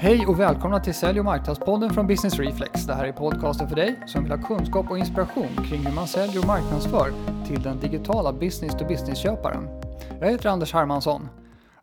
Hej och välkomna till Sälj och marknadspodden från Business Reflex. Det här är podcasten för dig som vill ha kunskap och inspiration kring hur man säljer och marknadsför till den digitala business-to-business-köparen. Jag heter Anders Hermansson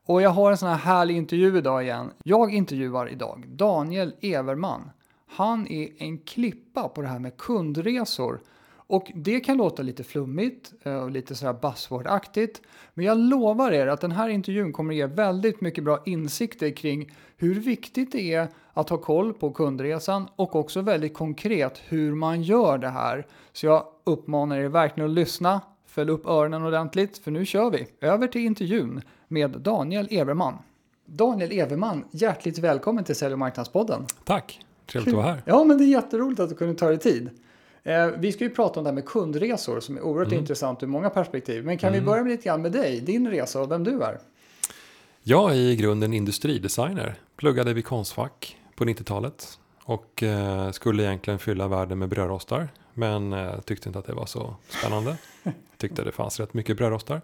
och jag har en sån här härlig intervju idag igen. Jag intervjuar idag Daniel Everman. Han är en klippa på det här med kundresor och det kan låta lite flummigt eh, och lite sådär buzzword-aktigt. Men jag lovar er att den här intervjun kommer ge väldigt mycket bra insikter kring hur viktigt det är att ha koll på kundresan och också väldigt konkret hur man gör det här. Så jag uppmanar er verkligen att lyssna, fäll upp öronen ordentligt för nu kör vi. Över till intervjun med Daniel Everman. Daniel Everman, hjärtligt välkommen till Sälj och marknadspodden. Tack, trevligt att vara här. Ja, men det är jätteroligt att du kunde ta dig tid. Eh, vi ska ju prata om det här med kundresor som är oerhört mm. intressant ur många perspektiv. Men kan mm. vi börja med lite grann med dig, din resa och vem du är? Jag är i grunden industridesigner. Pluggade vid Konstfack på 90-talet. Och eh, skulle egentligen fylla världen med brödrostar. Men eh, tyckte inte att det var så spännande. tyckte det fanns rätt mycket brödrostar.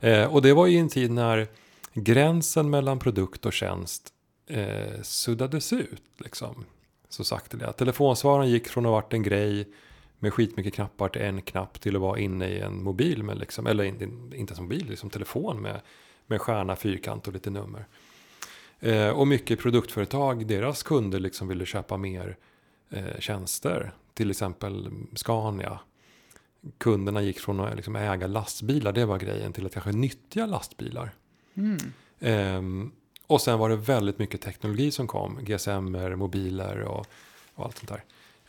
Eh, och det var ju en tid när gränsen mellan produkt och tjänst eh, suddades ut. Liksom. Så sakteliga. Telefonsvararen gick från att ha varit en grej med skitmycket knappar till en knapp till att vara inne i en mobil, med liksom, eller inte som mobil, liksom telefon med, med stjärna, fyrkant och lite nummer. Eh, och mycket produktföretag, deras kunder liksom ville köpa mer eh, tjänster. Till exempel Scania. Kunderna gick från att liksom äga lastbilar, det var grejen, till att kanske nyttja lastbilar. Mm. Eh, och sen var det väldigt mycket teknologi som kom. GSM, mobiler och, och allt sånt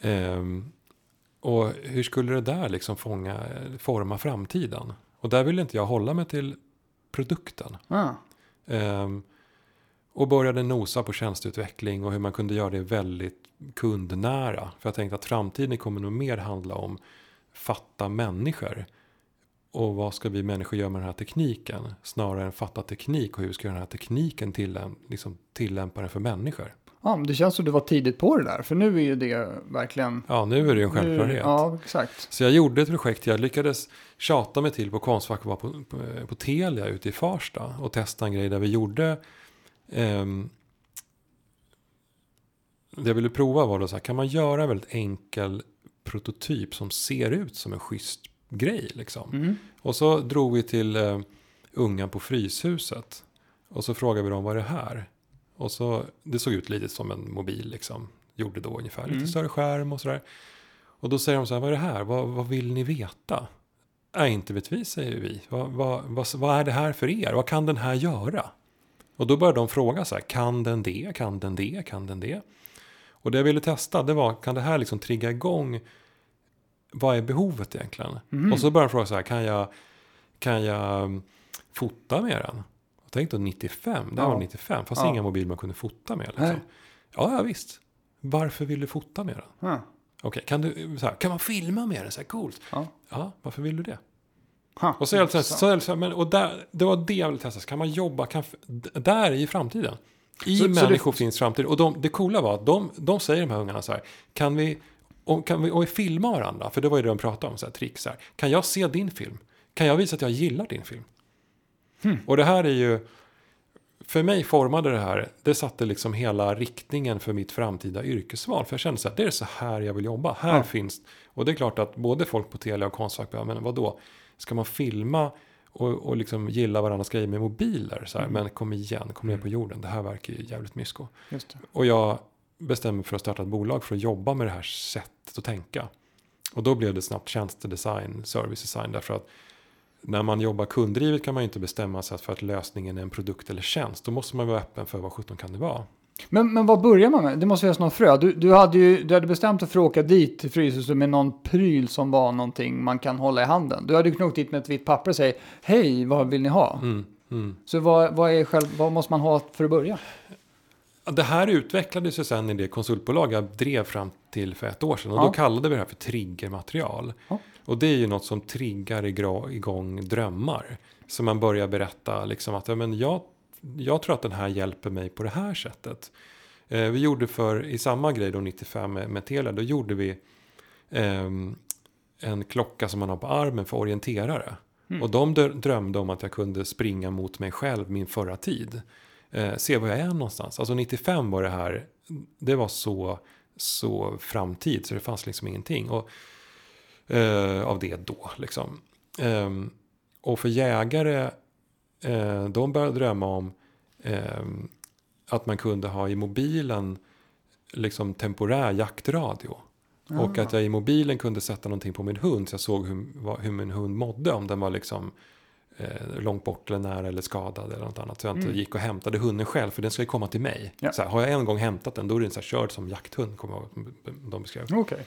där. Um, och hur skulle det där liksom fånga, forma framtiden? Och där ville inte jag hålla mig till produkten. Ah. Um, och började nosa på tjänsteutveckling och hur man kunde göra det väldigt kundnära. För jag tänkte att framtiden kommer nog mer handla om fatta människor. Och vad ska vi människor göra med den här tekniken? Snarare än fatta teknik och hur ska den här tekniken tillämp liksom tillämpa den för människor? Ja, det känns som du var tidigt på det där, för nu är ju det verkligen... Ja, nu är det ju en självklarhet. Ja, exakt. Så jag gjorde ett projekt, jag lyckades tjata mig till på Konstfack och var på, på, på Telia ute i Farsta och testa en grej där vi gjorde... Eh, det jag ville prova var då så här, kan man göra en väldigt enkel prototyp som ser ut som en schysst grej liksom. Mm. Och så drog vi till eh, ungan på Fryshuset. Och så frågade vi dem, vad är det här? Och så, det såg ut lite som en mobil liksom. Gjorde då ungefär, mm. lite större skärm och sådär. Och då säger de så här, vad är det här? Vad, vad vill ni veta? Nej, inte vet vi, säger vi. Vad, vad, vad, vad är det här för er? Vad kan den här göra? Och då började de fråga så här, kan den det? Kan den det? Kan den det? Och det jag ville testa, det var, kan det här liksom trigga igång vad är behovet egentligen? Mm. Och så började de fråga så här, kan jag, kan jag mm, fota med den? Jag tänkte 95, det här ja. var 95, fast ja. inga mobil man kunde fota med. Liksom. Ja, ja, visst. Varför vill du fota med den? Ja. Okej, kan, du, så här, kan man filma med den? Så här, coolt. Ja. ja, varför vill du det? Ha, och så, är det, så, så, så, men, och där, det var det jag ville testa. Kan man jobba? Kan, där i framtiden. I så, människor det, finns framtid. Och de, det coola var att de, de säger de här ungarna så här. Kan vi, om, kan vi, om vi filmar varandra, för det var ju det de pratade om, så här, tricks. Här, kan jag se din film? Kan jag visa att jag gillar din film? Hmm. Och det här är ju, för mig formade det här, det satte liksom hela riktningen för mitt framtida yrkesval. För jag kände så här, det är så här jag vill jobba. Här ja. finns, och det är klart att både folk på Telia och Konstfack men vadå, ska man filma och, och liksom gilla varandras grejer med mobiler? Så här, mm. Men kom igen, kom ner på jorden, det här verkar ju jävligt mysko. Och jag bestämde mig för att starta ett bolag för att jobba med det här sättet att tänka. Och då blev det snabbt tjänstedesign, servicedesign, därför att när man jobbar kunddrivet kan man ju inte bestämma sig för att lösningen är en produkt eller tjänst. Då måste man vara öppen för vad sjutton kan det vara. Men, men vad börjar man med? Det måste finnas någon frö. Du, du, hade ju, du hade bestämt dig för att åka dit till Fryshuset med någon pryl som var någonting man kan hålla i handen. Du hade knockat dit med ett vitt papper och säger hej, vad vill ni ha? Mm, mm. Så vad, vad, är själv, vad måste man ha för att börja? Det här utvecklades ju sen i det konsultbolag jag drev fram till för ett år sedan. Och ja. då kallade vi det här för triggermaterial. Ja. Och det är ju något som triggar igång drömmar. Så man börjar berätta liksom att ja, men jag, jag tror att den här hjälper mig på det här sättet. Eh, vi gjorde för, i samma grej då 95 med, med Telia, då gjorde vi eh, en klocka som man har på armen för orienterare. Mm. Och de drömde om att jag kunde springa mot mig själv min förra tid. Eh, se var jag är någonstans. Alltså 95 var det här, det var så, så framtid så det fanns liksom ingenting. Och, eh, av det då liksom. Ehm, och för jägare, eh, de började drömma om ehm, att man kunde ha i mobilen liksom temporär jaktradio. Och att jag i mobilen kunde sätta någonting på min hund så jag såg hur, hur min hund mådde. Om den var liksom eh, långt bort eller nära eller skadad eller något annat. Så jag inte gick och hämtade hunden själv för den ska ju komma till mig. Ja. Så här, har jag en gång hämtat den då är den så här körd som jakthund. Kommer jag ihåg att de beskrev. Okej.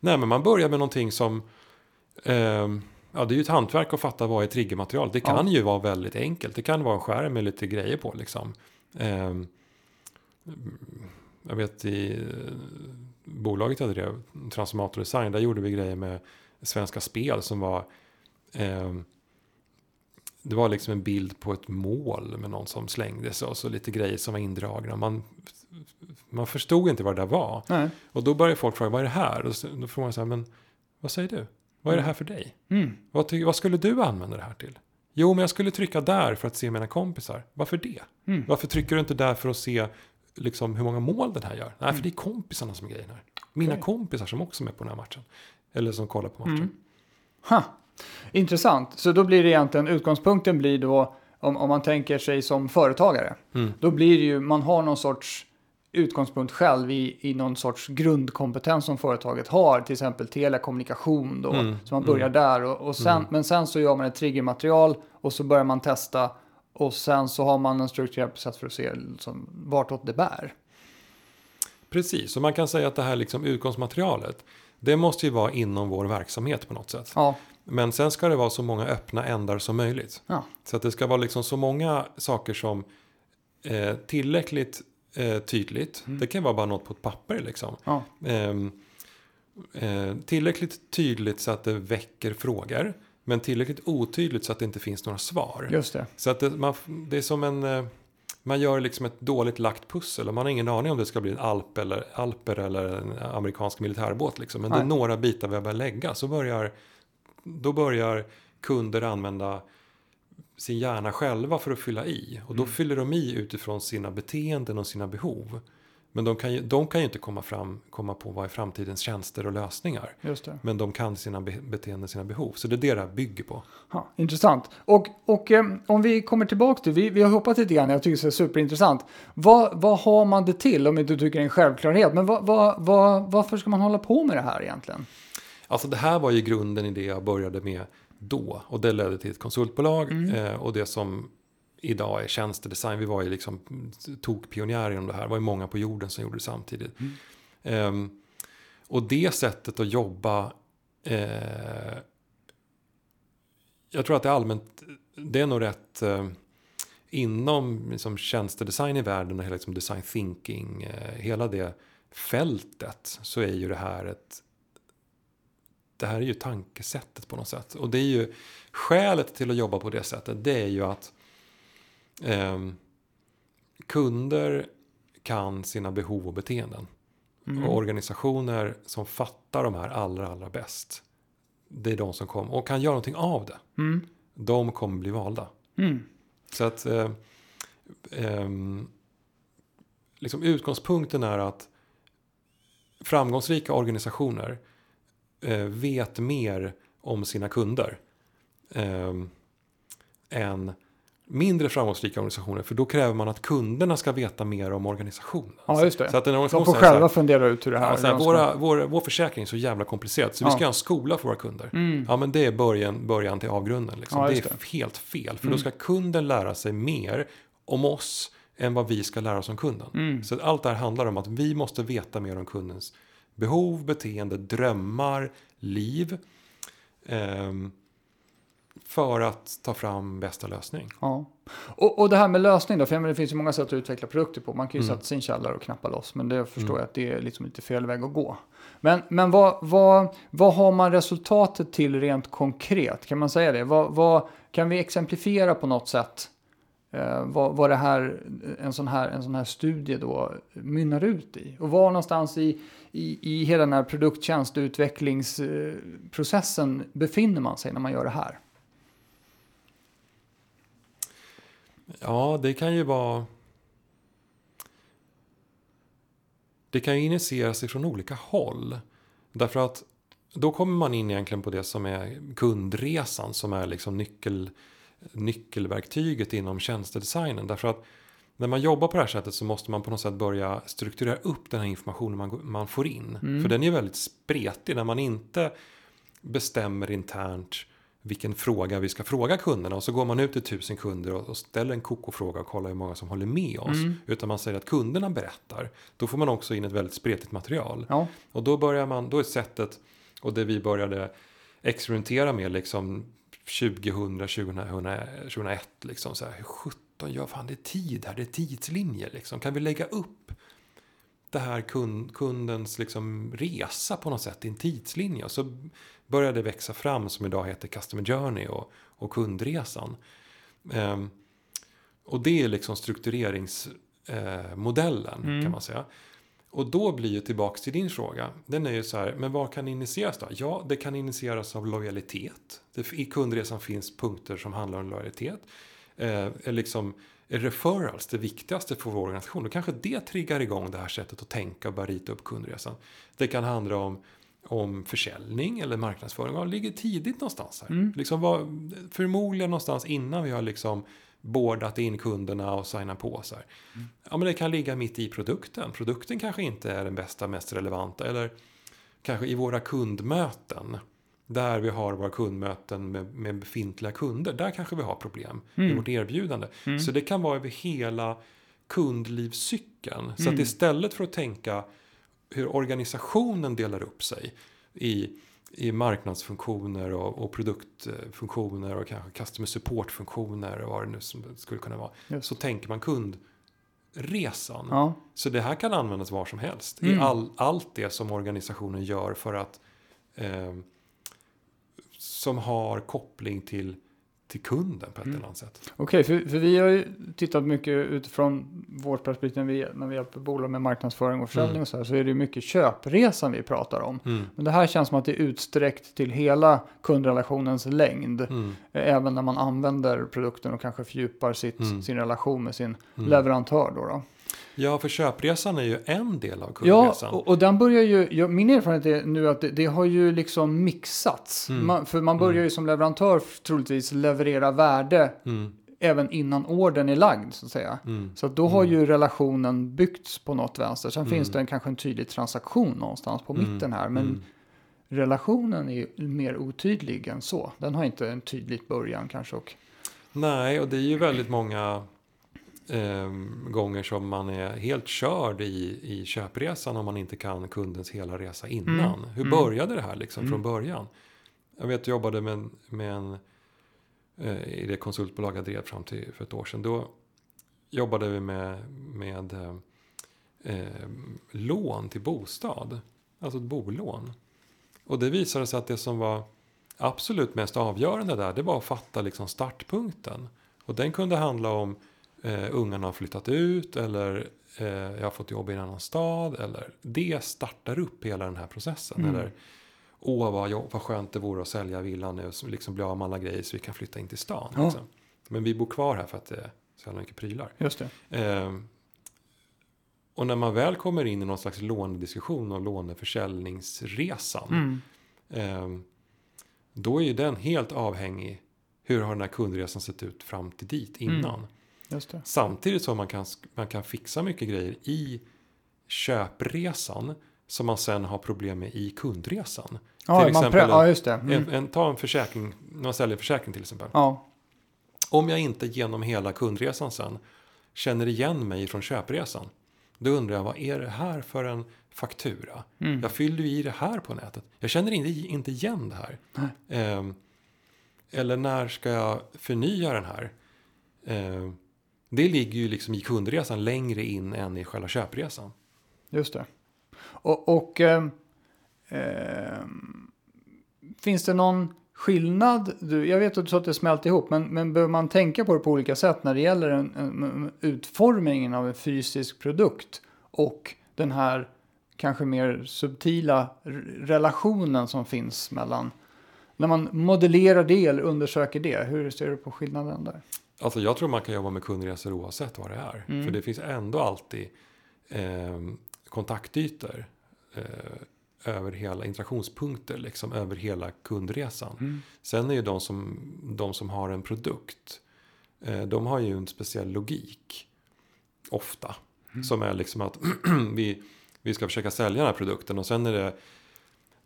Nej men man börjar med någonting som ehm, Ja, det är ju ett hantverk att fatta vad är triggermaterial. Det kan ju vara väldigt enkelt. Det kan vara en skärm med lite grejer på liksom. Ehm, jag vet i eh, bolaget jag drev, Transformator Design, där gjorde vi grejer med Svenska Spel som var ehm, det var liksom en bild på ett mål med någon som slängde sig och så lite grejer som var indragna. Man, man förstod inte vad det där var. Nej. Och då börjar folk fråga, vad är det här? Och så, då får man säga, men vad säger du? Vad är det här för dig? Mm. Vad, ty- vad skulle du använda det här till? Jo, men jag skulle trycka där för att se mina kompisar. Varför det? Mm. Varför trycker du inte där för att se liksom, hur många mål den här gör? Nej, för det är kompisarna som är grejen här. Mina Okej. kompisar som också är med på den här matchen. Eller som kollar på matchen. Mm. Ha. Intressant. Så då blir det egentligen, utgångspunkten blir då, om, om man tänker sig som företagare, Mm. då blir det ju, man har någon sorts utgångspunkt själv i, i någon sorts grundkompetens som företaget har, till exempel telekommunikation då, Mm, så man börjar där och, och sen, Mm. men sen så gör man ett triggermaterial och så börjar man testa och sen så har man en strukturerad process för att se liksom, vartåt det bär. Precis, så man kan säga att det här liksom utgångsmaterialet, det måste ju vara inom vår verksamhet på något sätt. Ja, Men sen ska det vara så många öppna ändar som möjligt. ja. Så att det ska vara liksom så många saker som eh, tillräckligt eh, tydligt. Det kan vara bara något på ett papper liksom. ja. Ehm, eh, tillräckligt tydligt så att det väcker frågor. Men tillräckligt otydligt så att det inte finns några svar. just det. Så att det, man, det är som en... eh, Man gör liksom ett dåligt lagt pussel och man har ingen aning om det ska bli en alp eller, alper eller en amerikansk militärbåt. Liksom. Men det är Nej. några bitar vi har börjat lägga. Så börjar, då börjar kunder använda sin hjärna själva för att fylla i. Och då Mm. fyller de i utifrån sina beteenden och sina behov. Men de kan ju, de kan ju inte komma, fram, komma på vad är framtidens tjänster och lösningar. Men de kan sina be, beteenden, sina behov. Så det är det det här bygger på. Ja, intressant. Och, och eh, om vi kommer tillbaka till, vi, vi har hoppat lite grann, jag tycker det är superintressant. Vad, vad har man det till om inte du tycker det är en självklarhet? Men vad, vad, vad, varför ska man hålla på med det här egentligen? Alltså det här var ju grunden i det jag började med då. Och det ledde till ett konsultbolag. Eh, och det som idag är tjänstedesign. Vi var ju liksom tokpionjärer inom det här. Det var ju många på jorden som gjorde det samtidigt. Ehm, och det sättet att jobba. Eh, jag tror att det är allmänt. Det är nog rätt. Eh, inom liksom, tjänstedesign i världen och hela liksom, design thinking. Eh, hela det fältet. Så är ju det här ett det här är ju tankesättet på något sätt. Och det är ju skälet till att jobba på det sättet. Det är ju att ehm, kunder kan sina behov och beteenden. Och organisationer som fattar de här allra, allra bäst. Det är de som kommer och kan göra någonting av det. Mm. De kommer bli valda. Mm. Så att eh, ehm, liksom utgångspunkten är att framgångsrika organisationer eh, vet mer om sina kunder eh, än mindre framgångsrika organisationer. För då kräver man att kunderna ska veta mer om organisationen. Ja, just det. Så att en De organisation får säger så här, själva fundera ut hur det här... Ja, så här, de våra, vår, vår försäkring är så jävla komplicerad så vi Ja. ska ha en skola för våra kunder. Mm. Ja, men det är början, början till avgrunden. Liksom. Ja, det är just helt fel. För Mm. då ska kunden lära sig mer om oss än vad vi ska lära oss om kunden. Mm. Så allt det här handlar om att vi måste veta mer om kundens behov, beteende, drömmar, liv. ehm, för att ta fram bästa lösning. Ja. Och, och det här med lösning då, för menar, det finns ju många sätt att utveckla produkter på. Man kan ju Mm. sätta sin källare och knappa loss, men det förstår Mm. jag att det är liksom lite fel väg att gå. Men, men vad, vad, vad har man resultatet till rent konkret? Kan man säga det? Vad, vad, kan vi exemplifiera på något sätt eh, Eh, vad, vad det här, en, sån här, en sån här studie då mynnar ut i? Och var någonstans i, i, i hela den här produkttjänsteutvecklingsprocessen befinner man sig när man gör det här? Ja, det kan ju vara... Det kan ju initieras ifrån olika håll. Därför att då kommer man in egentligen på det som är kundresan som är liksom nyckel, nyckelverktyget inom tjänstedesignen. Därför att när man jobbar på det här sättet så måste man på något sätt börja strukturera upp den här informationen man, man får in. Mm. För den är väldigt spretig när man inte bestämmer internt vilken fråga vi ska fråga kunderna. Och så går man ut till tusen kunder och, och ställer en koko-fråga och kollar hur många som håller med oss. Mm. Utan man säger att kunderna berättar. Då får man också in ett väldigt spretigt material. Ja. Och då börjar man, då är sättet, och det vi började experimentera med liksom 2000, 2001, liksom så här, hur sjutton gör fan det är tid här, det är tidslinjer liksom. Kan vi lägga upp det här kund, kundens liksom resa på något sätt i en tidslinje? Och så började det växa fram som idag heter Customer Journey och, och kundresan. Ehm, och det är liksom struktureringsmodellen Mm. kan man säga. Och då blir ju tillbaks till din fråga. Den är ju så här, men vad kan initieras då? Ja, det kan initieras av lojalitet. Det, I kundresan finns punkter som handlar om lojalitet. Eh, liksom referrals det viktigaste för vår organisation? Då kanske det triggar igång det här sättet att tänka och börja rita upp kundresan. Det kan handla om, om försäljning eller marknadsföring. Det ligger tidigt någonstans här. Mm. Liksom var, förmodligen någonstans innan vi har liksom bordat in kunderna och signat på. Så här. Ja, men det kan ligga mitt i produkten. Produkten kanske inte är den bästa, mest relevanta. Eller kanske i våra kundmöten. Där vi har våra kundmöten med, med befintliga kunder. Där kanske vi har problem Mm. med vårt erbjudande. Så det kan vara över hela kundlivscykeln. Så att Mm. istället för att tänka hur organisationen delar upp sig i, i marknadsfunktioner och, och produktfunktioner och kanske customer support-funktioner och vad det nu som skulle kunna vara. Just. Så tänker man kundresan. Ja. Så det här kan användas var som helst. I Mm. all, allt det som organisationen gör för att eh, som har koppling till, till kunden på ett Mm. eller annat sätt. Okej, för, för vi har ju tittat mycket utifrån vårt perspektiv när vi, när vi hjälper bolag med marknadsföring och försäljning Mm. och så här, så är det ju mycket köpresan vi pratar om. Mm. Men det här känns som att det är utsträckt till hela kundrelationens längd. Mm. Eh, Även när man använder produkten och kanske fördjupar sitt, Mm. sin relation med sin Mm. leverantör. Då då. Ja, för köpresan är ju en del av Ja, kundresan. och, och den börjar ju, ja, min erfarenhet är nu att det, det har ju liksom mixats. Mm. Man, för man börjar Mm. ju som leverantör troligtvis leverera värde Mm. även innan ordern är lagd så att säga. Mm. Så att då har Mm. ju relationen byggts på något vänster. Sen Mm. finns det en, kanske en tydlig transaktion någonstans på Mm. mitten här. Men Mm. relationen är mer otydlig än så. Den har inte en tydlig början kanske. Och, Nej, och det är ju väldigt många eh, gånger som man är helt körd i, i köpresan om man inte kan kundens hela resa innan. Mm. Hur Mm. började det här liksom Mm. från början? Jag vet, jag jobbade med, med en, eh, i det konsultbolag jag drev fram till för ett år sedan. Då jobbade vi med, med eh, eh, lån till bostad. Alltså ett bolån. Och det visade sig att det som var absolut mest avgörande där, det var att fatta liksom startpunkten. Och den kunde handla om eh, ungarna har flyttat ut eller eh, jag har fått jobb i en annan stad. Eller det startar upp hela den här processen. Mm. Eller åh vad, jobb, vad skönt det vore att sälja villan nu och liksom bli av med alla grejer så vi kan flytta in till stan. Ja. Liksom. Men vi bor kvar här för att det är så jävla mycket prylar. just det. Eh, och när man väl kommer in i någon slags lånediskussion och låneförsäljningsresan. Mm. Eh, då är ju den helt avhängig hur har den här kundresan sett ut fram till dit innan. Mm. Samtidigt som man kan, man kan fixa mycket grejer i köpresan som man sen har problem med i kundresan. Ja, Till man exempel ja, just det. Mm. En, en, ta en försäkring, när man säljer försäkring till exempel. Ja, Om jag inte genom hela kundresan sen känner igen mig från köpresan. Då undrar jag, vad är det här för en faktura? mm. Jag fyllde ju i det här på nätet. Jag känner inte, inte igen det här. Ehm, eller när ska jag förnya den här? Ehm, det ligger ju liksom i kundresan längre in än i själva köpresan. just det. Och, och eh, eh, finns det någon skillnad? Du, jag vet att du sa att det smält ihop, men, men behöver man tänka på det på olika sätt när det gäller en, en, utformningen av en fysisk produkt och den här kanske mer subtila relationen som finns mellan när man modellerar det eller undersöker det. Hur ser du på skillnaden där? Alltså jag tror man kan jobba med kundresor oavsett vad det är. Mm. För det finns ändå alltid eh, kontaktytor eh, över hela interaktionspunkter, liksom över hela kundresan. Mm. Sen är ju de som, de som har en produkt, eh, de har ju en speciell logik. Ofta. Mm. Som är liksom att vi, vi ska försöka sälja den här produkten och sen är det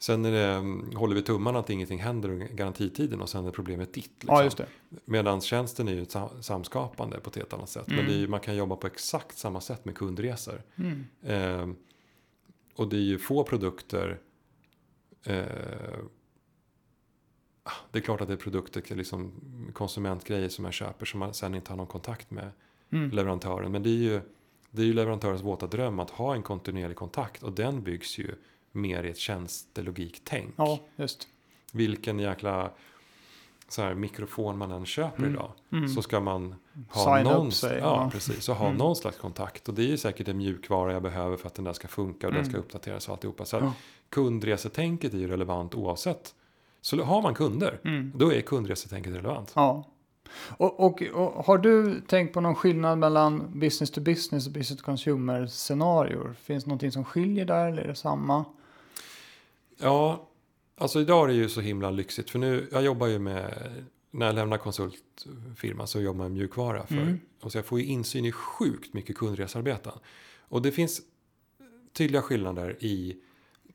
Sen det, mm, håller vi tummarna att ingenting händer under garantitiden och sen är problemet ditt. Liksom. Ja, just det. Medan tjänsten är ju ett sam- samskapande på ett helt annat sätt. Men Mm. är ju, man kan jobba på exakt samma sätt med kundresor. Mm. Eh, och det är ju få produkter. Eh, ah, det är klart att det är produkter, liksom konsumentgrejer som jag köper som man sen inte har någon kontakt med Mm. leverantören. Men det är ju, det är ju leverantörens våta dröm att ha en kontinuerlig kontakt. Och den byggs ju mer i ett tjänstelogiktänk. Ja, just. Vilken jäkla så här, mikrofon man än köper Mm. idag. Mm. Så ska man ha någon, sig. ja, precis, så ha Mm. någon slags kontakt. Och det är säkert en mjukvara jag behöver för att den där ska funka och den Mm. ska uppdateras och alltihopa. Så Ja. kundresetänket är ju relevant oavsett. Så har man kunder, Mm. då är kundresetänket relevant. Ja. Och, och, och har du tänkt på någon skillnad mellan business to business och business to consumer scenarior? Finns det någonting som skiljer där eller är det samma? Ja, alltså idag är det ju så himla lyxigt. För nu, jag jobbar ju med, när jag lämnar konsultfirma så jobbar jag med mjukvara. För, Mm. och så jag får ju insyn i sjukt mycket kundresarbeten. Och det finns tydliga skillnader i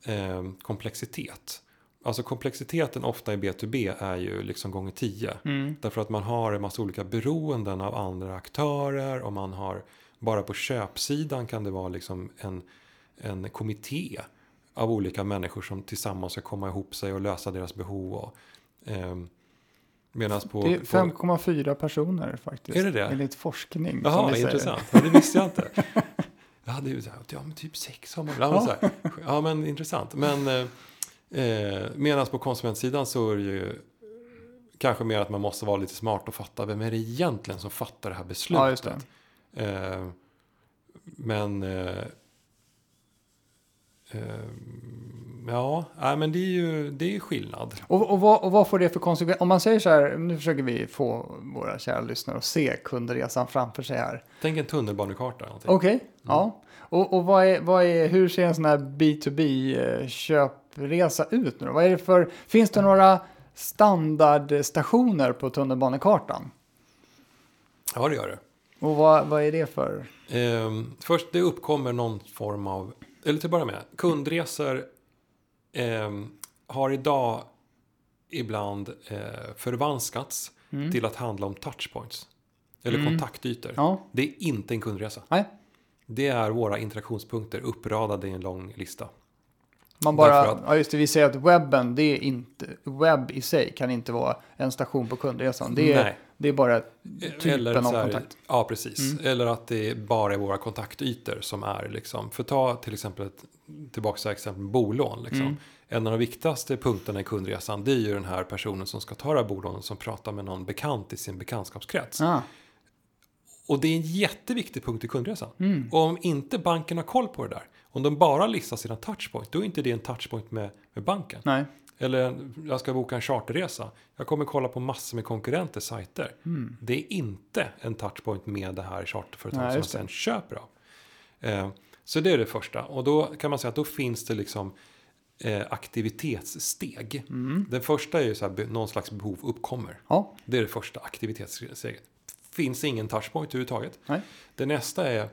eh, komplexitet. Alltså komplexiteten ofta i B2B är ju liksom gånger 10. Mm. Därför att man har en massa olika beroenden av andra aktörer och man har bara på köpsidan kan det vara liksom en, en kommitté av olika människor som tillsammans ska komma ihop sig och lösa deras behov. Och, ehm, Medan på... Det är på 5,4 personer faktiskt. Är det det? Enligt forskning. Jaha, intressant. Ja, det visste jag inte. Jag hade ju så här, ja men typ sex har man. Ja, men, så här, ja, men intressant. Men eh, eh, medan på konsumentsidan så är det ju kanske mer att man måste vara lite smart och fatta vem är det egentligen som fattar det här beslutet. Ja, det. Eh, men eh, eh, ja, nej, men det är ju det är skillnad. Och, och, vad, och vad får det för konsekvenser? Om man säger så här, nu försöker vi få våra kära lyssnare att se kundresan framför sig här. Tänk en tunnelbanekarta. eller Någonting. Okej, ja. Och, och vad är, vad är, hur ser en sån här B2B-köpresa ut nu? Vad är det för, finns det några standardstationer på tunnelbanekartan? Ja, det gör det. Och vad, vad är det för? Ehm, först, det uppkommer någon form av, eller till att börja med, kundresor ehm, har idag ibland eh, förvanskats Mm. till att handla om touchpoints. Eller Mm. kontaktytor. Ja, Det är inte en kundresa. nej. Det är våra interaktionspunkter uppradade i en lång lista. Man bara, att- ja just det, vi säger att webben, det är inte, webb i sig kan inte vara en station på kundresan. Det är, Nej. Det är bara typen Eller av här- kontakt. Ja, precis. Mm. Eller att det bara är våra kontaktytor som är liksom. För ta till exempel ett, tillbaka till exempel bolån. Liksom. Mm. En av de viktigaste punkterna i kundresan det är ju den här personen som ska ta det här bolånet som pratar med någon bekant i sin bekantskapskrets. Ah, Och det är en jätteviktig punkt i kundresan. mm. Och om inte banken har koll på det där, om de bara listar sina touchpoint, då är inte det en touchpoint med, med banken. Nej. Eller jag ska boka en charterresa. Jag kommer kolla på massor med konkurrenters sajter. Mm. Det är inte en touchpoint med det här charterföretaget som man sen köper av. Eh, så det är det första. Och då kan man säga att då finns det liksom eh, aktivitetssteg. Mm. Den första är ju så här, någon slags behov uppkommer. Ja, Det är det första aktivitetssteget. Finns ingen touchpoint överhuvudtaget. nej. Det nästa är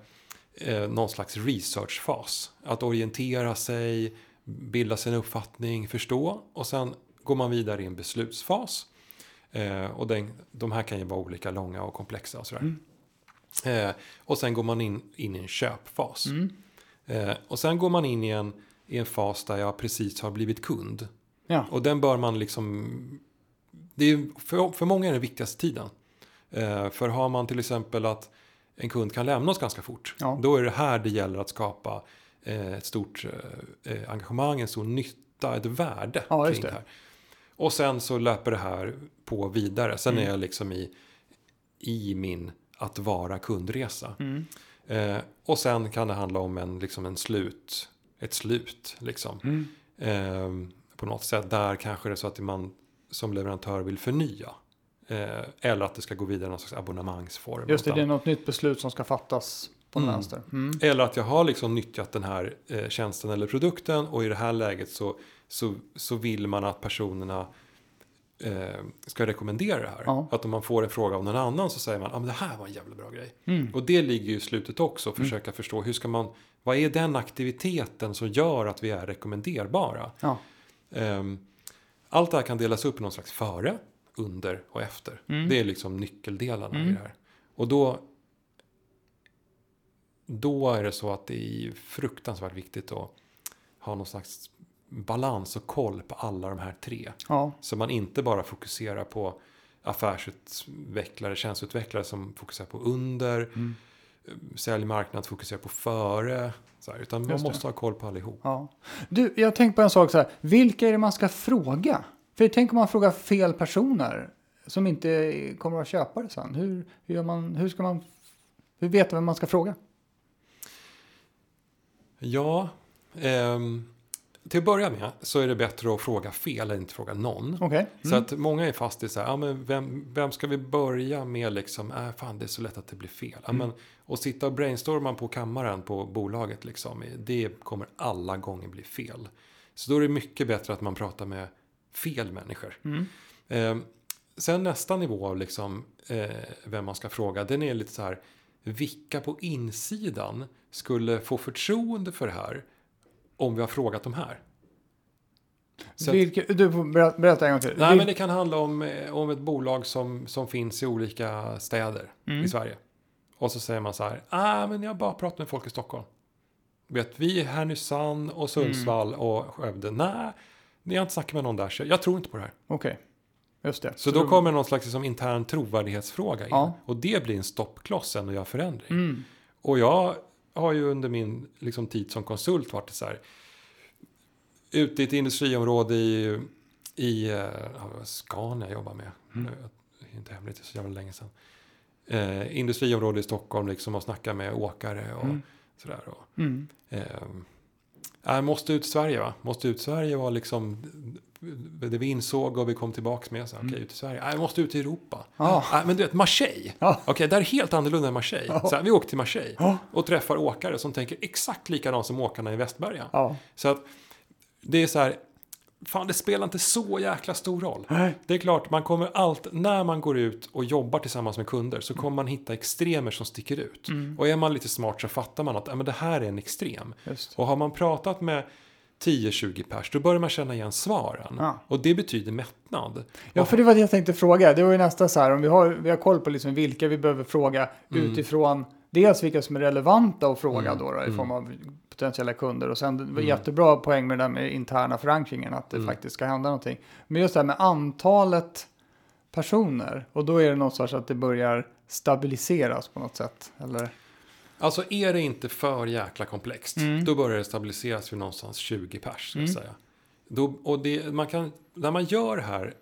eh, någon slags researchfas. Att orientera sig, bilda sin uppfattning, förstå. Och sen går man vidare i en beslutsfas. Eh, och den, de här kan ju vara olika långa och komplexa och sådär. Mm. Eh, och sen går man in, in i en köpfas. Mm. Eh, och sen går man in i en, i en fas där jag precis har blivit kund. Ja. Och den bör man liksom... Det är, för, för många är den viktigaste tiden. Eh, för har man till exempel att en kund kan lämna oss ganska fort. Ja. Då är det här det gäller att skapa ett stort eh, eh, engagemang, en stor nytta, ett värde Ja, kring det här. Och sen så löper det här på vidare. Sen Mm. är jag liksom i, i min att vara kundresa. Mm. Eh, och sen kan det handla om en, liksom en slut, ett slut. Liksom. Mm. Eh, på något sätt. Där kanske det är så att man som leverantör vill förnya Eh, eller att det ska gå vidare i någon slags abonnemangsform. Just det, det är något nytt beslut som ska fattas på Mm. vänster. Mm. Eller att jag har liksom nyttjat den här eh, tjänsten eller produkten och i det här läget så, så, så vill man att personerna eh, ska rekommendera det här. Ja. Att om man får en fråga av någon annan så säger man att ah, men det här var en jävla bra grej. Mm. Och det ligger ju i slutet också, att försöka förstå hur ska man, vad är den aktiviteten som gör att vi är rekommenderbara? Ja. Ehm, allt det här kan delas upp i någon slags före, under och efter. Mm. Det är liksom nyckeldelarna i Mm. det här. Och då, då är det så att det är fruktansvärt viktigt att ha någon slags balans och koll på alla de här tre. ja. Så man inte bara fokuserar på affärsutvecklare, tjänsteutvecklare som fokuserar på under, Mm. sälj, marknad fokuserar på före. Så här, utan man måste ha koll på allihop. Ja. Du, jag tänkte på en sak så här. Vilka är det man ska fråga? För tänk om man frågar fel personer som inte kommer att köpa det sen. Hur, hur, man, hur ska man hur vet vem man ska fråga? Ja, ehm, till att börja med så är det bättre att fråga fel än inte fråga någon. Så Mm. att många är fast i så här, ja, men vem, vem ska vi börja med liksom, äh, fan det är så lätt att det blir fel. Mm. men, och sitta och brainstorma på kammaren på bolaget liksom, det kommer alla gånger bli fel. Så då är det mycket bättre att man pratar med fel människor. Mm. Eh, sen nästa nivå av liksom, eh, vem man ska fråga, den är lite så här, vilka på insidan skulle få förtroende för det här om vi har frågat de här? Så Vilka, du får berätta, berätta en gång till. Nej, Vil- men det kan handla om, eh, om ett bolag som, som finns i olika städer Mm. i Sverige. Och så säger man så här, ah, men jag bara pratat med folk i Stockholm. Vet, vi är Härnösand och Sundsvall Mm. och Skövde. Nej, ni har inte snackat med någon där, så jag tror inte på det här. Okej, just det. Så, då kommer någon slags liksom, intern trovärdighetsfråga in. Ja. Och det blir en stoppkloss än att göra förändring. Mm. Och jag har ju under min liksom, tid som konsult varit så här. Ute i ett industriområde i, i ja, Scania jag jobbar med. Mm. Det är inte hemligt, det är så jävla länge sedan. Eh, industriområde i Stockholm liksom och snacka med åkare och Mm. sådär. Och, Mm. eh, måste ut Sverige va? Måste ut Sverige var liksom det vi insåg och vi kom tillbaks med. Så, här, Okej, ut i Sverige. Nej, måste ut i Europa. Mm. Ja. Nej, men du vet, Marseille. Ja. Okej, det här är helt annorlunda än Marseille. Ja. Så här, vi åker till Marseille Ja. och träffar åkare som tänker exakt likadant som åkarna i Västberga. Ja. Så att det är så här, fan det spelar inte så jäkla stor roll. Nej. Det är klart, man kommer allt, när man går ut och jobbar tillsammans med kunder så kommer man hitta extremer som sticker ut. Mm. Och är man lite smart så fattar man att ja, men det här är en extrem. Just. Och har man pratat med 10-20 pers, då börjar man känna igen svaren. Ja. Och det betyder mättnad. Ja, för det var det jag tänkte fråga. Det var ju nästa så här, om vi har, vi har koll på liksom vilka vi behöver fråga Mm. utifrån dels vilka som är relevanta att fråga Mm. då, då i Mm. form av potentiella kunder och sen Mm. jättebra poäng med det där med interna förankringen, att det Mm. faktiskt ska hända någonting. Men just det här med antalet personer och då är det något sorts att det börjar stabiliseras på något sätt, eller? Alltså är det inte för jäkla komplext, Mm. då börjar det stabiliseras vid någonstans 20 pers. ska Mm. säga. Då, och det, man kan, när man gör det här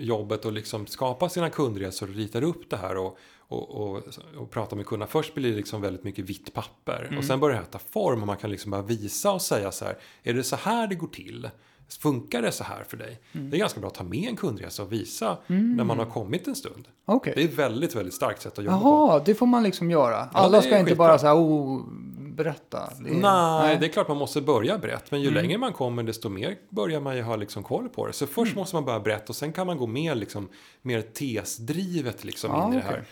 jobbet och liksom skapar sina kundresor och ritar upp det här och, och, och, och pratar med kunderna. Först blir det liksom väldigt mycket vitt papper Mm. och sen börjar det här ta form och man kan liksom bara visa och säga så här. Är det så här det går till? Funkar det så här för dig? Mm. Det är ganska bra att ta med en kundresa och visa när man har kommit en stund. Okej. Det är ett väldigt, väldigt starkt sätt att jobba på. Jaha, det får man liksom göra. Alla är ska inte skitbra. bara så här, oh, berätta. Det är- Nej, det är klart man måste börja brett. Men ju Mm. längre man kommer desto mer börjar man ju ha liksom koll på det. Så först Mm. måste man börja brett och sen kan man gå mer, liksom, mer tesdrivet liksom Ja, in i det här.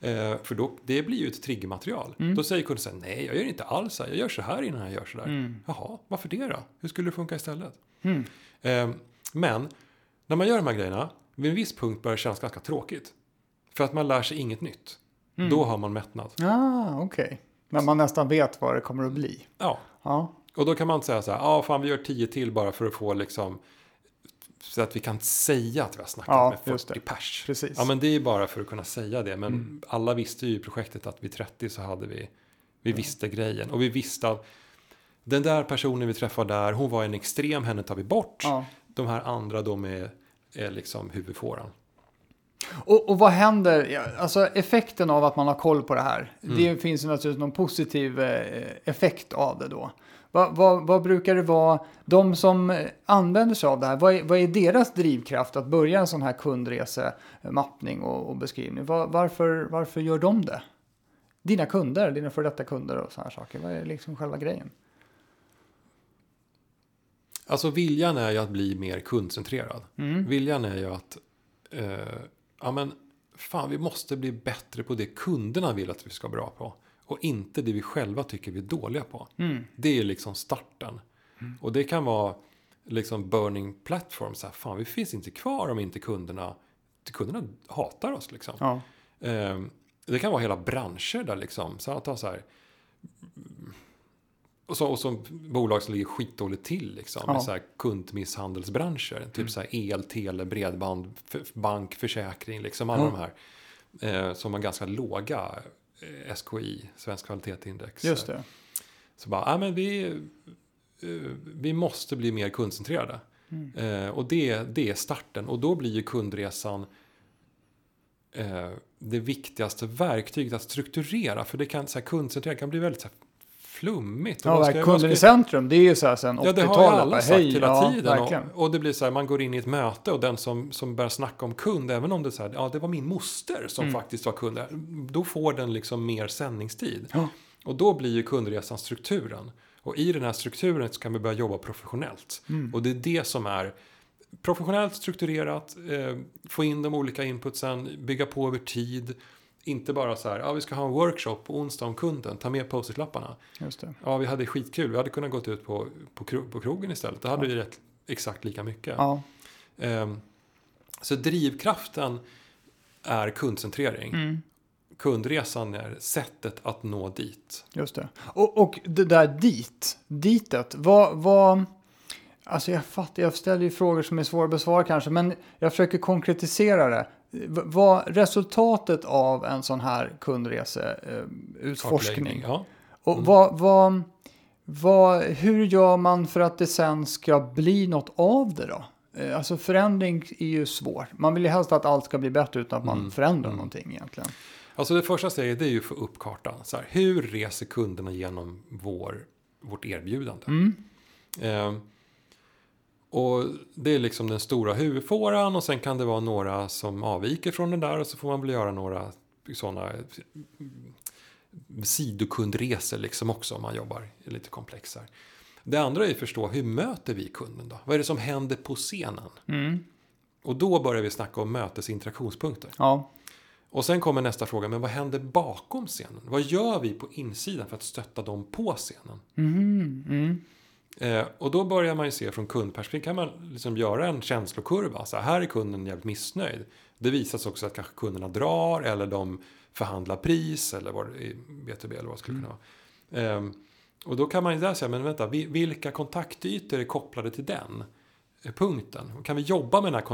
Eh, för då, det blir ju ett triggermaterial. Mm. Då säger kunden så här, nej jag gör inte alls så här. Jag gör så här innan jag gör så där. Mm. Jaha, varför det då? Hur skulle det funka istället? Mm. Eh, men när man gör de här grejerna, vid en viss punkt börjar det kännas ganska tråkigt. För att man lär sig inget nytt. Mm. Då har man mättnad. Ah, okej. När man nästan vet vad det kommer att bli. Ja, Ja, Och då kan man inte säga så här, ja fan vi gör tio till bara för att få liksom så att vi kan säga att vi har snackat Ja, med just 40 det. pers. precis. Ja men det är bara för att kunna säga det. Men Mm. alla visste ju i projektet att vid 30 så hade vi, vi visste grejen. Och vi visste att den där personen vi träffade där, hon var en extrem, henne tar vi bort. ja. De här andra de är, är liksom huvudfåran. Och, och vad händer, alltså effekten av att man har koll på det här, Mm. det finns ju naturligtvis någon positiv eh, effekt av det då. Vad, vad, vad brukar det vara, de som eh, använder sig av det här, vad är, vad är deras drivkraft att börja en sån här kundresemappning och, och beskrivning? Var, varför, varför gör de det? Dina kunder, dina före detta kunder och sådana här saker, vad är liksom själva grejen? Alltså viljan är ju att bli mer kundcentrerad. Mm. Viljan är ju att, eh, ja men, fan vi måste bli bättre på det kunderna vill att vi ska vara bra på. Och inte det vi själva tycker vi är dåliga på. Mm. Det är liksom starten. Och det kan vara liksom burning platform. Så här, fan vi finns inte kvar om inte kunderna, kunderna hatar oss liksom. Ja. Eh, det kan vara hela branscher där liksom. Så att ta så här. Och så, och så bolag som ligger skitdåligt till liksom. Ja. Med så här kundmisshandelsbranscher. Typ så här el, tele, bredband, bank, försäkring. Liksom alla Ja. de här. Eh, som har ganska låga eh, SKI, Svensk kvalitetsindex. Just det. Så bara, ja men vi, eh, vi måste bli mer kundcentrerade. Mm. Eh, och det, det är starten. Och då blir ju kundresan eh, det viktigaste verktyget att strukturera. För det kan, så här, kundcentrera kan bli väldigt så här, flummigt. Och Ja, verkligen. Kunden i centrum, det är ju så här sen Ja, det har ju 80-talet. alla sagt hela ja, tiden. Och, och det blir så här, man går in i ett möte och den som, som börjar snacka om kund, även om det är så här, ja det var min moster som Mm. faktiskt var kund, då får den liksom mer sändningstid. Ja. Och då blir ju kundresan strukturen. Och i den här strukturen så kan vi börja jobba professionellt. Mm. Och det är det som är professionellt strukturerat, eh, få in de olika inputsen, bygga på över tid. Inte bara så här, ja vi ska ha en workshop på onsdag om kunden, ta med post-it-lapparna. Ja, vi hade skitkul. Vi hade kunnat gått ut på, på, kro, på krogen istället. Då hade vi rätt exakt lika mycket. Ja. Ehm, så drivkraften är kundcentrering. Mm. Kundresan är sättet att nå dit. Just det. Och, och det där dit, ditet, vad, vad... Alltså jag fattar, jag ställer ju frågor som är svåra att besvara kanske, men jag försöker konkretisera det. Vad resultatet av en sån här kundreseutforskning. Kartläggning, Ja. Och Mm. vad, vad, vad, hur gör man för att det sen ska bli något av det då? Eh, Alltså förändring är ju svårt. Man vill ju helst att allt ska bli bättre utan att man Mm. förändrar Mm. någonting egentligen. Alltså det första steget är ju att få upp kartan. Så här, hur reser kunderna genom vår, vårt erbjudande? Mm. Ehm, och det är liksom den stora huvudfåran och sen kan det vara några som avviker från den där och så får man väl göra några sådana sidokundresor liksom också om man jobbar lite komplexare. Det andra är att förstå hur möter vi kunden då? Vad är det som händer på scenen? Mm. Och då börjar vi snacka om mötesinteraktionspunkter. Ja. Och sen kommer nästa fråga, men vad händer bakom scenen? Vad gör vi på insidan för att stötta dem på scenen? Mm. Mm. Eh, och då börjar man ju se från kundperspektiv, kan man liksom göra en känslokurva. Så här, här är kunden jävligt missnöjd. Det visas också att kanske kunderna drar eller de förhandlar pris eller vad det är, B2B eller vad det skulle kunna vara. Eh, och då kan man ju där säga, men vänta, vi- vilka kontaktytor är kopplade till den eh, punkten? Kan vi jobba med den här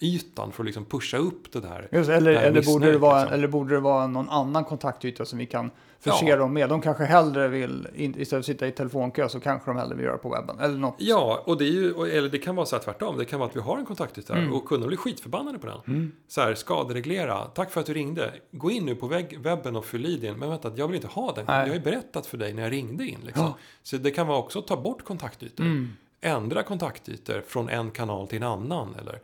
kontaktytan för att liksom pusha upp det där? Just, eller, det här eller, borde det vara, liksom. eller borde det vara någon annan kontaktyta som vi kan förse Ja. dem med? De kanske hellre vill, istället för att sitta i telefonkö, så kanske de hellre vill göra på webben. Eller något. Ja, och det är ju, eller det kan vara så här tvärtom. Det kan vara att vi har en kontaktyta Mm. och kunderna blir skitförbannade på den. Så här, skadereglera. Tack för att du ringde. Gå in nu på webben och fyll i din. Men vänta, jag vill inte ha den. Nej. Jag har ju berättat för dig när jag ringde in. Liksom. Ja. Så det kan vara också att ta bort kontaktytor. Mm. Ändra kontaktytor från en kanal till en annan. Eller,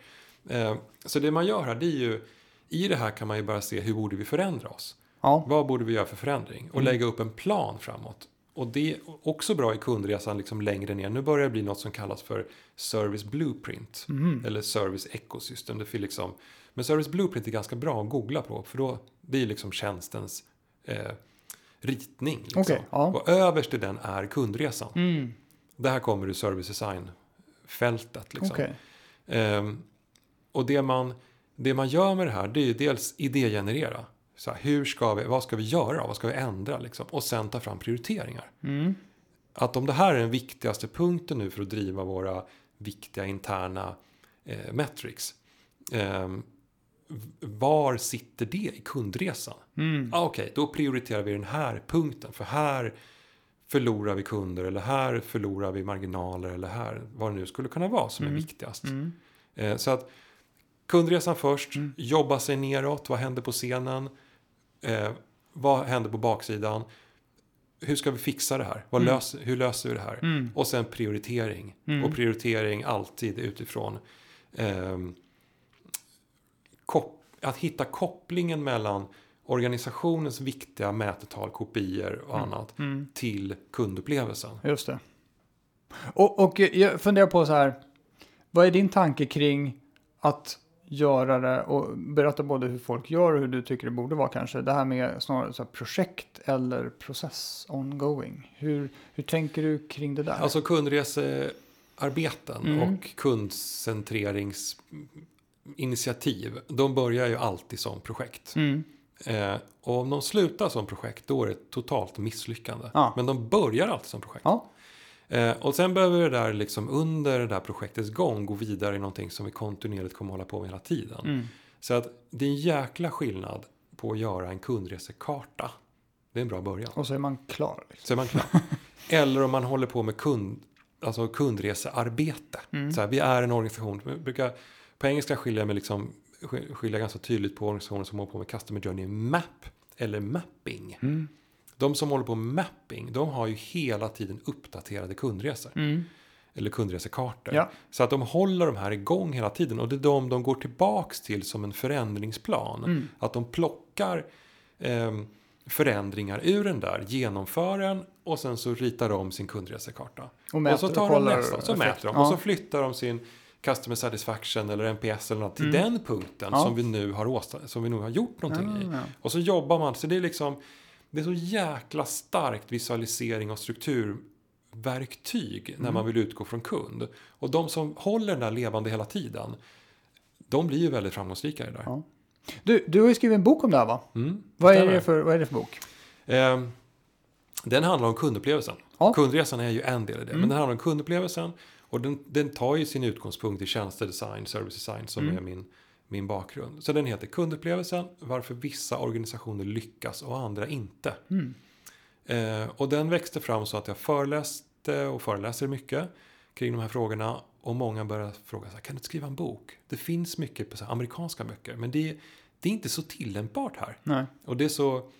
så det man gör här, det är ju, i det här kan man ju bara se hur borde vi förändra oss. Ja. Vad borde vi göra för förändring? Och Mm. lägga upp en plan framåt. Och det är också bra i kundresan liksom längre ner. Nu börjar det bli något som kallas för Service Blueprint. Mm. Eller Service Ecosystem. Det liksom, men Service Blueprint är ganska bra att googla på. För då, det är liksom tjänstens eh, ritning. Liksom. Okej, ja. Och överst i den är kundresan. Mm. Där kommer du service design-fältet. Liksom. Okej. Ehm, och det man, det man gör med det här, det är ju dels idégenerera. Så här, hur ska vi, vad ska vi göra? Vad ska vi ändra? Liksom? Och sen ta fram prioriteringar. Mm. Att om det här är den viktigaste punkten nu för att driva våra viktiga interna eh, metrics. v- var sitter det i kundresan? Mm. Ah, Okej, då prioriterar vi den här punkten. För här förlorar vi kunder eller här förlorar vi marginaler eller här vad det nu skulle kunna vara som är Mm. viktigast. Mm. Eh, så att kundresan först, jobba sig neråt, vad händer på scenen, eh, vad händer på baksidan, hur ska vi fixa det här, vad lös, hur löser vi det här? Och sen prioritering, och prioritering alltid utifrån kop- att hitta kopplingen mellan organisationens viktiga mätetal, kopior och annat till kundupplevelsen. Just det. Och, och jag funderar på så här. Vad är din tanke kring att göra det och berätta både hur folk gör och hur du tycker det borde vara kanske. Det här med snarare så projekt eller process ongoing. Hur, hur tänker du kring det där? Alltså kundresearbeten och kundcenteringsinitiativ, de börjar ju alltid som projekt. Mm. Eh, och om de slutar som projekt, då är det ett totalt misslyckande. Ja. Men de börjar alltid som projekt. Ja, Eh, och sen behöver det där liksom under det där projektets gång gå vidare i någonting som vi kontinuerligt kommer hålla på med hela tiden. Mm. Så att det är en jäkla skillnad på att göra en kundresekarta. Det är en bra början. och så är man klar. Liksom. Så är man klar. Eller om man håller på med kund, alltså kundresearbete. Mm. Så här, vi är en organisation. Vi brukar, på engelska skiljer jag, liksom, skiljer ganska tydligt på organisationer som håller på med Customer Journey Map eller Mapping. Mm. De som håller på med mapping, de har ju hela tiden uppdaterade kundresor. Mm. Eller kundresekartor. Ja. Så att de håller de här igång hela tiden. Och det är de de går tillbaks till som en förändringsplan. Mm. Att de plockar ehm, förändringar ur den där, genomför den och sen så ritar de sin kundresekarta. Och mäter och så tar de nästa, så mäter de. Ja. Och så flyttar de sin Customer Satisfaction eller NPS eller något till den punkten Mm. Ja. som vi nu har, åsta- som vi nu har gjort någonting i. Ja, ja. Och så jobbar man, så det är liksom det är så jäkla starkt visualisering och strukturverktyg när Mm. man vill utgå från kund. Och de som håller den där levande hela tiden, de blir ju väldigt framgångsrika i det där. Ja. Du, du har ju skrivit en bok om det här va? Mm, Vad är, det för, vad är det för bok? Ehm, den handlar om kundupplevelsen. Ja. Mm. Kundresan är ju en del i det, men den handlar om kundupplevelsen. Och den, den tar ju sin utgångspunkt i tjänstedesign, service design som Mm. är min, min bakgrund. Så den heter Kundupplevelsen, varför vissa organisationer lyckas och andra inte. Mm. Eh, och den växte fram så att jag föreläste och föreläser mycket kring de här frågorna. Och många började fråga så här, kan du inte skriva en bok? Det finns mycket på så amerikanska böcker, men det, det är inte så tillämpbart här. Nej. Och det är så,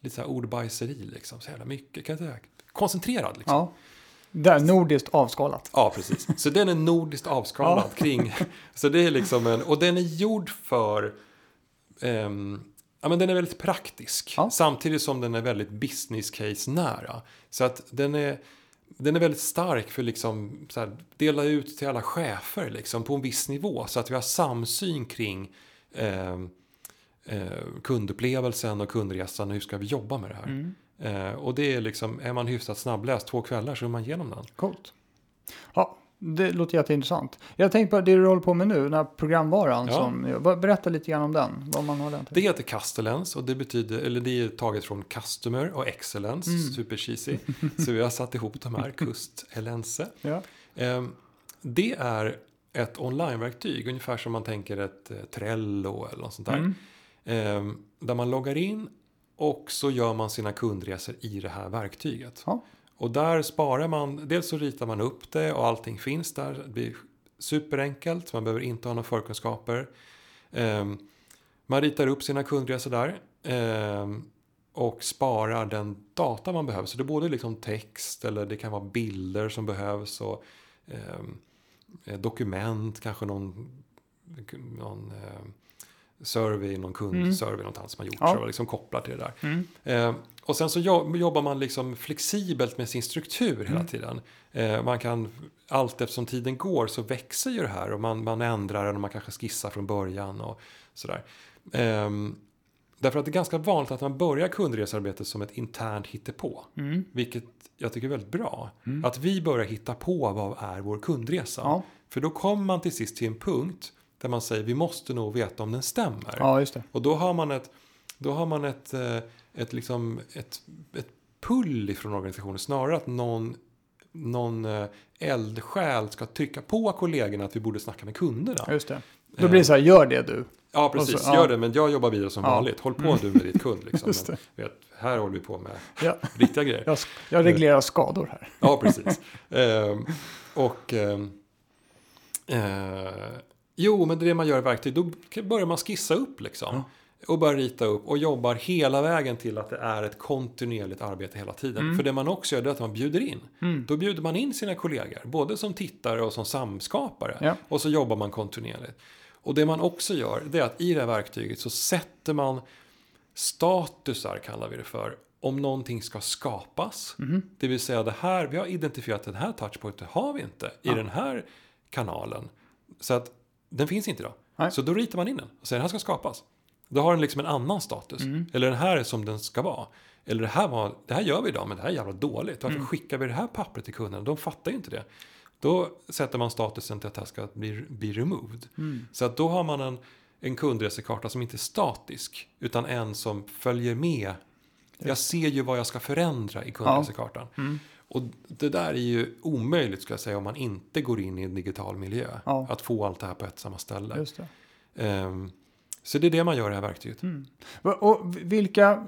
lite så här ordbajseri liksom, så jävla mycket. Kan jag säga. Koncentrerad liksom. Ja. Där, nordiskt avskalat. Ja, precis. Så den är nordiskt avskalad kring... Så det är liksom en... Och den är gjord för... ehm, ja, men den är väldigt praktisk. Ja. Samtidigt som den är väldigt business case-nära. Så att den är... Den är väldigt stark för liksom så här, dela ut till alla chefer liksom, på en viss nivå. Så att vi har samsyn kring ehm, eh, kundupplevelsen och kundresan och hur ska vi jobba med det här. Mm. Eh, och det är liksom, är man hyfsat snabbläst två kvällar så är man igenom den. Coolt. Ja, det låter jätteintressant. Jag tänkte på det du håller på med nu, den här programvaran. Ja. Som, berätta lite grann om den. Vad man har den till. Det heter Castellence och det betyder, eller det är taget från Customer och Excellence, Mm. super cheesy. Så vi har satt ihop de här, Kustelense. Ja. Ehm, Det är ett onlineverktyg, ungefär som man tänker ett eh, Trello eller något sånt där. Mm. Ehm, Där man loggar in och så gör man sina kundresor i det här verktyget. Ja. Och där sparar man, dels så ritar man upp det och allting finns där. Det blir superenkelt, man behöver inte ha några förkunskaper. Ehm, man ritar upp sina kundresor där. ehm, och sparar den data man behöver. Så det är både liksom text eller det kan vara bilder som behövs. Och, ehm, eh, dokument, kanske någon, någon survey, någon kundsurvey någonstans som har gjorts. Ja. Och liksom kopplat till det där. Mm. Eh, och sen så jo- jobbar man liksom flexibelt med sin struktur hela Mm. tiden. Eh, man kan, allt eftersom tiden går så växer ju det här och man, man ändrar den och man kanske skissar från början och sådär. Ehm, därför att det är ganska vanligt att man börjar kundresearbetet som ett internt hittepå. Mm. Vilket jag tycker är väldigt bra. Att vi börjar hitta på vad är vår kundresa. Ja. För då kommer man till sist till en punkt där man säger vi måste nog veta om den stämmer. ja, just det. Och då har man ett, då har man ett, eh, ett, liksom, ett, ett pull ifrån organisationen. Snarare att någon, någon eh, eldsjäl ska trycka på kollegorna att vi borde snacka med kunderna. Ja, just det. Då blir det så här, gör det du. Ja, precis. Så- ja. Gör det, men jag jobbar vidare som Ja. vanligt. Håll på du med ditt kund. Liksom. Men, vet, här håller vi på med Ja, riktiga grejer. jag, jag reglerar skador här. Ja, precis. Ehm, och ehm, eh, Jo, men det är det man gör i verktyg. Då börjar man skissa upp liksom. Och börjar rita upp och jobbar hela vägen till att det är ett kontinuerligt arbete hela tiden. Mm. För det man också gör det är att man bjuder in. Då bjuder man in sina kollegor, både som tittare och som samskapare. Ja. Och så jobbar man kontinuerligt. Och det man också gör, det är att i det här verktyget så sätter man statusar, kallar vi det för, om någonting ska skapas. Mhm. Det vill säga det här, vi har identifierat den här touchpointen, har vi inte i den här kanalen. Så att den finns inte idag. Nej. Så då ritar man in den och säger den här ska skapas. Då har den liksom en annan status. Mm. Eller den här är som den ska vara. Eller det här, var, det här gör vi idag men det här är jävla dåligt. Mm. Varför skickar vi det här pappret till kunden? De fattar ju inte det. Då sätter man statusen till att det här ska bli, bli removed. Mm. Så att då har man en, en kundresekarta som inte är statisk. Utan en som följer med. Jag ser ju vad jag ska förändra i kundresekartan. Mm. Och det där är ju omöjligt ska jag säga om man inte går in i en digital miljö. Ja. Att få allt det här på ett samma ställe. Just det. Ehm, så det är det man gör i det här verktyget. Mm. Och- vilka,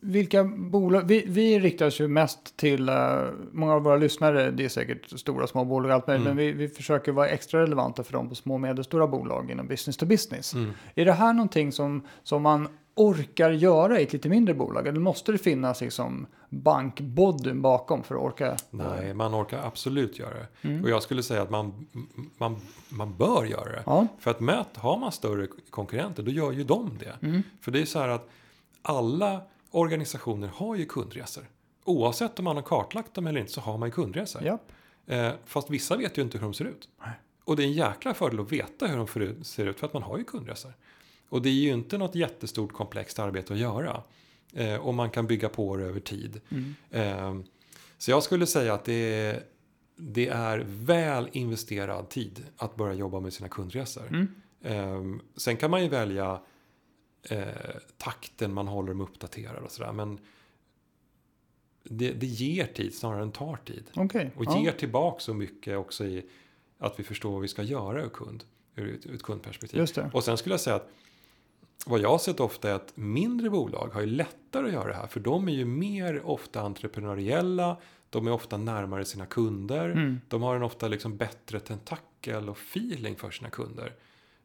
vilka bolag, vi, vi riktar oss ju mest till, eh, många av våra lyssnare, det är säkert stora små bolag och allt möjligt, Mm. men vi, vi försöker vara extra relevanta för dem på små och medelstora bolag inom business to business. Mm. Är det här någonting som, som man orkar göra i ett lite mindre bolag? Eller måste det finnas liksom bankbodyn bakom för att orka? Nej, man orkar absolut göra det. Mm. Och jag skulle säga att man, man, man bör göra det. Ja. För att möt, har man större konkurrenter, då gör ju de det. Mm. För det är så här att alla organisationer har ju kundresor. Oavsett om man har kartlagt dem eller inte så har man ju kundresor. Ja. Eh, fast vissa vet ju inte hur de ser ut. Nej. Och det är en jäkla fördel att veta hur de ser ut- ser ut för att man har ju kundresor. Och det är ju inte något jättestort komplext arbete att göra. Eh, och man kan bygga på det över tid. Mm. Eh, så jag skulle säga att det är, det är väl investerad tid att börja jobba med sina kundresor. Mm. Eh, sen kan man ju välja eh, takten man håller dem uppdaterade och sådär. Men det, det ger tid snarare än tar tid. Okej. Och ja. ger tillbaka så mycket också i att vi förstår vad vi ska göra ur, kund, ur, ett- ur ett kundperspektiv. Och sen skulle jag säga att vad jag har sett ofta är att mindre bolag har ju lättare att göra det här. För de är ju mer ofta entreprenöriella. De är ofta närmare sina kunder. Mm. De har en ofta liksom bättre tentakel och feeling för sina kunder.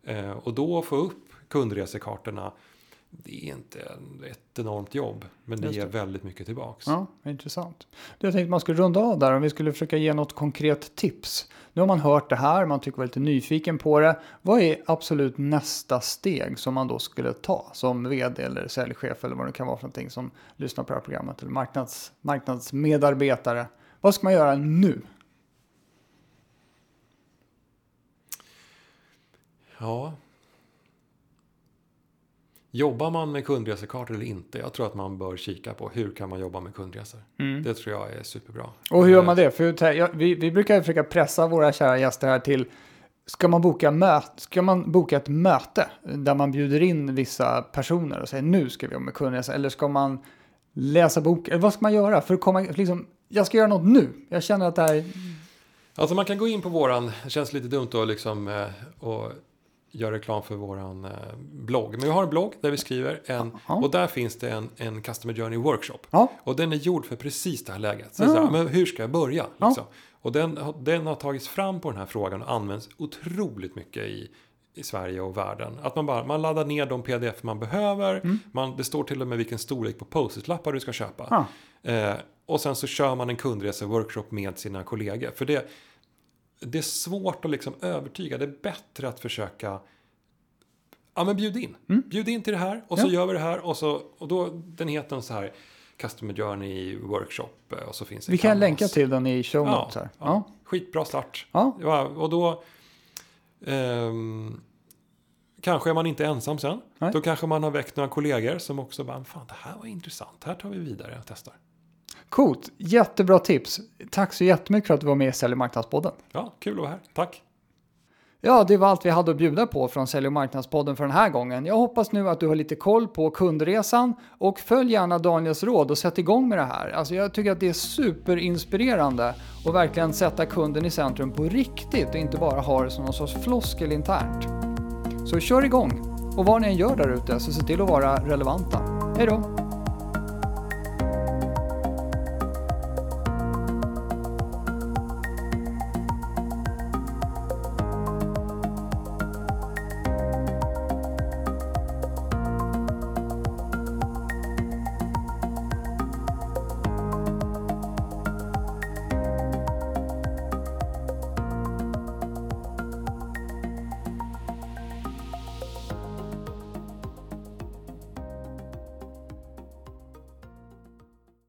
Eh, och då få upp kundresekartorna. Det är inte ett enormt jobb. Men det ger väldigt mycket tillbaks. Ja, intressant. Jag tänkte man skulle runda av där om vi skulle försöka ge något konkret tips. Nu har man hört det här, man tycker var lite nyfiken på det. Vad är absolut nästa steg som man då skulle ta som vd eller säljchef eller vad det kan vara för någonting som lyssnar på det här programmet eller marknads, marknadsmedarbetare. Vad ska man göra nu? Ja. Jobbar man med kundresekartor eller inte? Jag tror att man bör kika på hur kan man jobba med kundresor. Det tror jag är superbra. Och hur gör man det? För jag- vi, vi brukar försöka pressa våra kära gäster här till Ska man, boka möt, ska man boka ett möte där man bjuder in vissa personer och säger nu ska vi jobba med kundresa? Eller ska man läsa bok? Eller vad ska man göra för att komma, liksom, jag ska göra något nu. Jag känner att det här, Alltså man kan gå in på våran, det känns lite dumt då liksom eh, och göra reklam för våran eh, blogg. Men vi har en blogg där vi skriver en, Ja. och där finns det en, en Customer Journey Workshop. ja, Och den är gjord för precis det här läget. Så är Ja. så här, men hur ska jag börja? Ja. Liksom? Och den, har- den har tagits fram på den här frågan och används otroligt mycket i, i Sverige och världen. Att man bara man laddar ner de pdf man behöver. Mm. Man, det står till och med vilken storlek på post-it-lappar du ska köpa. ja, Eh, och sen så kör man en kundreseworkshop med sina kollegor. För det, det är svårt att liksom övertyga. Det är bättre att försöka Ja men bjud in. Bjud in till det här och så Mm. Ja. gör vi det här. Och, så, och då, den heter en så här Customer Journey Workshop. eh, Och så finns det vi kan Canvas. länka till den i show Ja, notes här. ja. Ja, Skitbra start. ja, Ja, och då ehm, kanske är man inte ensam sen. Nej. Då kanske man har väckt några kollegor som också bara, fan det här var intressant, här tar vi vidare och testar. Coolt. Jättebra tips. Tack så jättemycket för att du var med i Sälj och marknadspodden. Ja, kul att vara här. Tack. Ja, det var allt vi hade att bjuda på från Sälj och marknadspodden för den här gången. Jag hoppas nu att du har lite koll på kundresan och följ gärna Daniels råd och sätt igång med det här. Alltså jag tycker att det är superinspirerande och verkligen sätta kunden i centrum på riktigt och inte bara ha det som någon sorts floskel internt. Så kör igång och vad ni än gör där ute så se till att vara relevanta. Hej då!